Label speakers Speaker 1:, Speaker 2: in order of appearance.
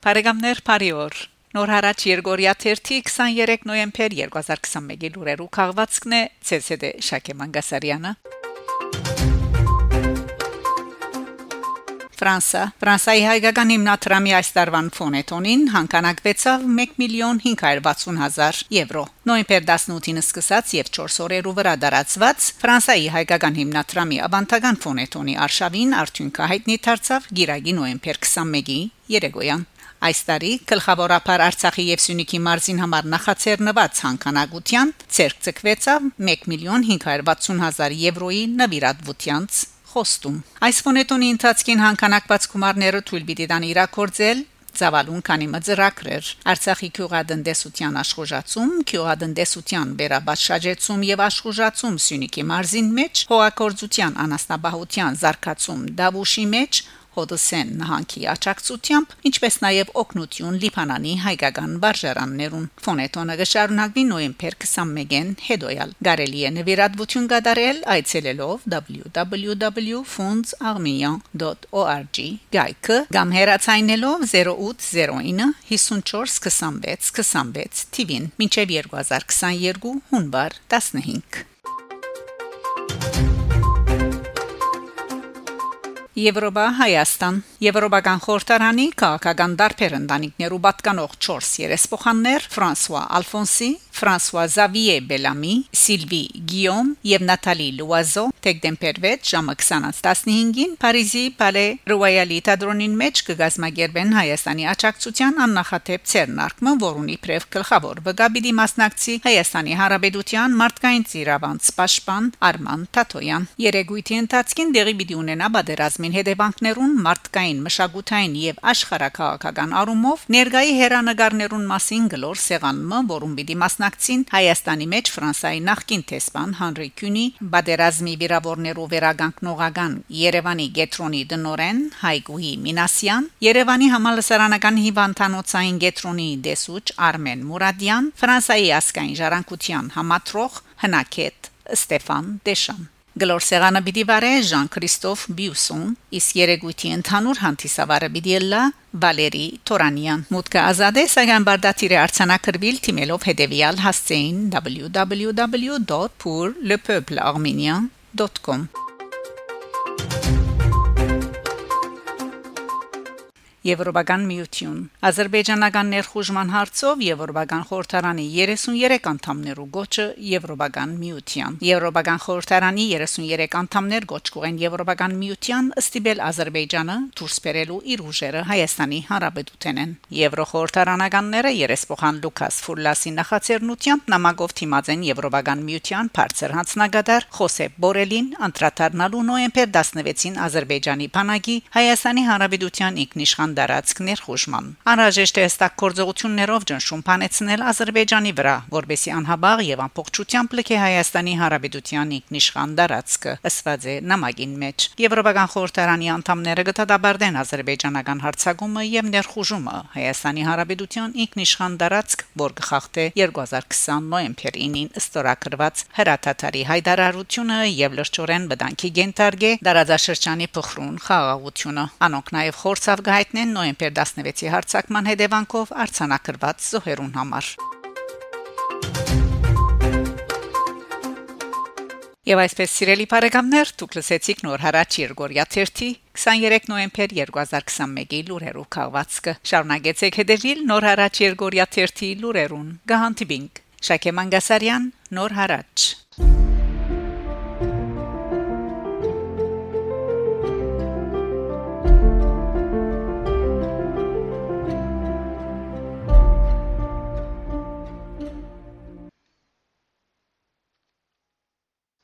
Speaker 1: Փարեգամներ Փարիոր Նոր հարաճ Երգորիա 1 23 նոյեմբեր 2021-ի լուրերու քաղվածքն է ՑՍԴ Շակե Մանգասարյանը Ֆրանսա Ֆրանսայի հայկական հիմնադրամի այս տարվան ֆոնետոնին հանգանակվեցավ 1 միլիոն 560 հազար եվրո։ Նոյեմբեր 18-ին սկսած եւ 4 օրերու վրա դարածված Ֆրանսայի հայկական հիմնադրամի ավանդական ֆոնետոնի արշավին արդյունքը հայտնի դարձավ Գիրագի նոյեմբեր 21-ի երեգոյան։ Այս տարի գլխավորապես Արցախի եւ Սյունիքի մարզին համար նախաձեռնված հանգանակության ցերկ ցկվեցավ 1 միլիոն 560 հազար եվրոյի նվիրատվությանց խոստում։ Այս ֆոնետոնի ընթացքին հանգանակված գումարները թույլ պիտի տան իրակորձել Զավալուն քանի մծրակրեր Արցախի քյուղադնդեսության աշխուժացում, քյուղադնդեսության վերաբաշխաջեցում եւ աշխուժացում Սյունիքի մարզին մեջ, հողակորձության անաստաբահության զարգացում Դավուշի մեջ Հոդսեն նահանգի աճակցությամբ, ինչպես նաև օկնություն Լիբանանի հայկական վարժարաններուն։ Ֆոնետոնը գշարունակվի նոյեմբեր 21-ին հետոյալ։ Գարելի է նվիրատվություն կատարել այցելելով www.fondsarmenian.org գայքը կամ հեռացայնելով 0809 54 26 26 TV-ին մինչև 2022 հունվար 15 Եվրոպա Հայաստան Եվրոպական խորհրդարանի քաղաքական դարբեր ընտանիքներու պատկանող 4 երեսփոխաններ Ֆրանսուয়া Ալֆոնսի, Ֆրանսուয়া Զավիե Բելամի, Սիլվի Գիոմ եւ Նատալի Լուազո 6 ժամը 20:15-ին Փարիզի Palais Royal-ի տադրոնին մեջ կգազմագերբեն Հայաստանի աջակցության աննախադեպ ցերնարկը, որոնի prev գլխավոր վգաբիդի մասնակցի Հայաստանի Հանրապետության մարդկային ծիրավանց պաշտպան Արման Թաթոյան։ Երեգույթի ընթացքին դեղի պիտի ունենա Ռուսաստանային հետևանքներուն մարդկային, մշակութային եւ աշխարհակաղակական առումով ներգայի հերանեկարներուն մասին գլոր սեղանումը, որում պիտի մասնակցին Հայաստանի մեջ Ֆրանսայի նախկին տեսփան Հանրի Քյունի, Բադերազմի վիրավորներով վերագանքնողական Երևանի Գետրոնի դնորեն Հայգուհի Մինասյան, Երևանի համալսարանական հիվանդանոցային Գետրոնի դեսուչ Արմեն Մուրադյան, Ֆրանսայի ասկային ժառանգության համատրող հնակետ Ստեփան Դեշան Գլոր սեղանը պիտի վարե Ժան-Քրիստոֆ Բյուսոն, իսկ երեգույթի ընդհանուր հանդիսավարը պիտի լա Վալերի Տորանյան։ Մուտքը ազատ է, սակայն բարդատիրը արցանակրվիլ թիմելով հետևյալ հասցեին www.pourlepeuple-arménien.com Եվրոպական միություն Ադրբեջանական ներխուժման հարցով Եվրոպական խորհրդարանի 33 անդամներու գոչը Եվրոպական միության Եվրոպական խորհրդարանի 33 անդամներ գոչ կողեն Եվրոպական միության ըստիբել Ադրբեջանը դուրս բերելու իր ուժերը Հայաստանի Հանրապետութենեն Եվրոխորհրդարանականները երեսփոխան Լուկաս Ֆուրլասի նախաձեռնությամբ նամակով թիմած են Եվրոպական միության բարձր հանձնագետար Խոսեփ Բորելին անդրադառնալու նոյեմբեր 16-ին Ադրբեջանի բանակի Հայաստանի Հանրապետության ինքնիշխան Հայաստան դարածք ներխուժման։ Անհրաժեշտ է հստակ գործողություններով ճնշում փանեցնել Ադրբեջանի վրա, որբեսի անհաբաղ եւ ամբողջությամբ լքե Հայաստանի Հանրապետության ինքնիշխան դարածքը, ըսված է նամակին մեջ։ Եվրոպական խորհրդարանի անդամները գտադաբարդեն ադրբեջանական հարցակումը եւ ներխուժումը Հայաստանի Հանրապետության ինքնիշխան դարածք, որ գխախտե 2020 նոյեմբերին ստորագրված հրաթաթարի հայտարարությունը եւ լրջորեն բդանքի գենտարգե դարաձաշրջանի փխրուն խաղաղությունը։ Անոնք նաեւ խորցավ գայթն են նոյեմբեր 16-ի հարցակման հետևանքով արցանակրված զոհերուն համար։ Եվ այսպես սիրելի բարեկամներ, դուք լսեցիք նոր հարաճ Երգորիա 3 23 նոյեմբեր 2021-ի լուրերով քաղվածքը։ Շարունակեցեք հետևել նոր հարաճ Երգորիա 3 լուրերուն։ Գահանտիբինգ Շակե Մանգասարյան, նոր հարաճ